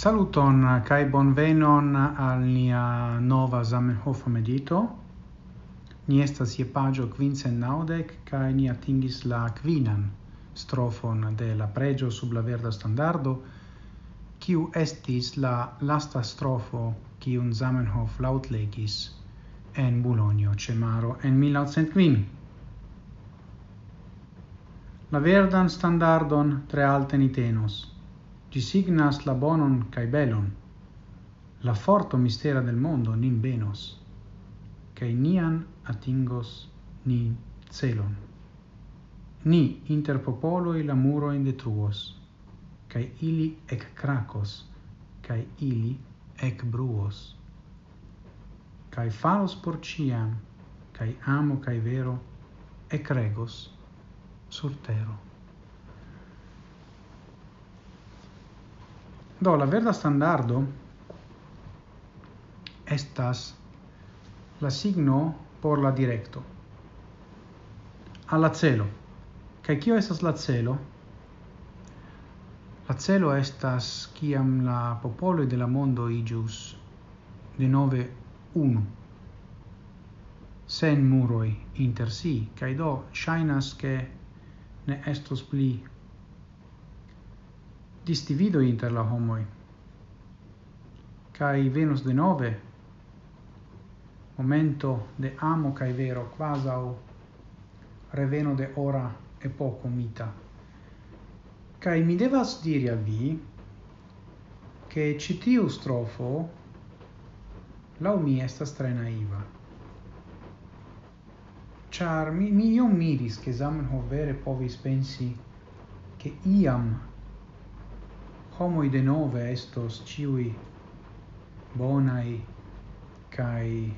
Saluton kai bonvenon al nia nova Zamenhof medito. Ni estas je pagio quincen naudec kai ni atingis la quinan strofon de la pregio sub la verda standardo kiu estis la lasta strofo kiun Zamenhof lautlegis en Bologno Cemaro en 1905. La verdan standardon tre alte ni tenos. Gi signas la bonon cae belon, la forto mistera del mondo nin benos, cae nian atingos ni celon. Ni inter popoloi la muroin detruos, cae ili ec cracos, cae ili ec bruos. Cae falos por ciam, cae amo cae vero, ec regos sur tero. Do la verda standardo estas la signo por la directo. Alla celo. Kai kio estas la celo? La celo estas kiam la popolo de la mondo igius de nove unu. Sen muroi inter si, kai do shainas ke ne estos pli distivido inter la homoi. Cai venus de nove, momento de amo cae vero, quasau reveno de ora e poco mita. Cai mi devas diri a vi che citiu strofo lau mi estas tre naiva. Char mi, mi io miris che Zamenhof vere povis pensi che iam homoi de nove estos ciui bonai kai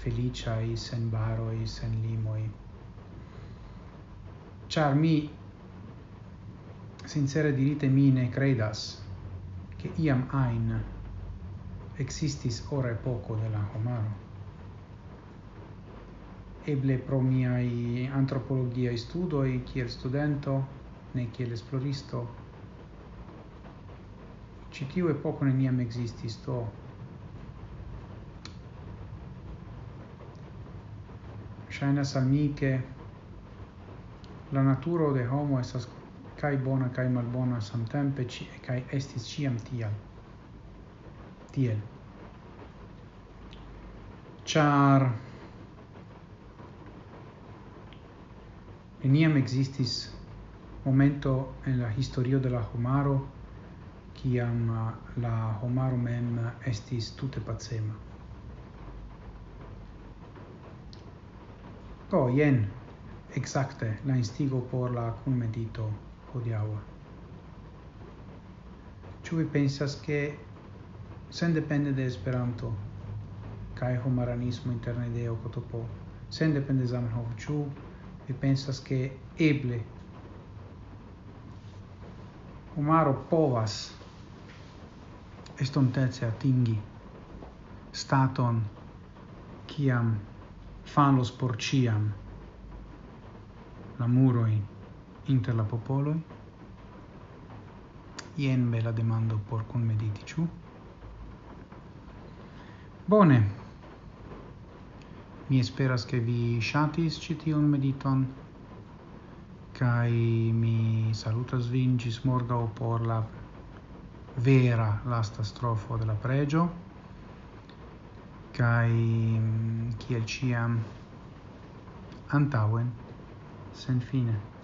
feliciai sen baroi sen limoi. Char mi sincere dirite mi ne credas che iam ain existis ore poco de la homaro. Eble pro miai antropologiai studoi kiel studento ne kiel esploristo ci tiu epoko neniam existis to ŝajnas al mi la naturo de homo estas kai bona kai malbona samtempe ci, kaj estis ciam tial. Tiel. Char neniam existis momento en la historio de la homaro kiam uh, la homaro mem uh, estis tute pacema. Do, jen, exacte, la instigo por la cunmedito hodiaua. Ĉu vi pensas che sen depende de Esperanto kaj homaranismo interne ideo kotopo, sen depende Zamenhof, ĉu vi pensas che eble homaro povas estontece atingi staton kiam falos por ciam la muroi inter la popoloi. Ien bela demando por cun mediti ciu? Bone. Mi esperas che vi shatis citium mediton kai mi salutas vin gis morgau por la vera lasta strofo de la pregio kai mm, kiel ciam antauen sen fine.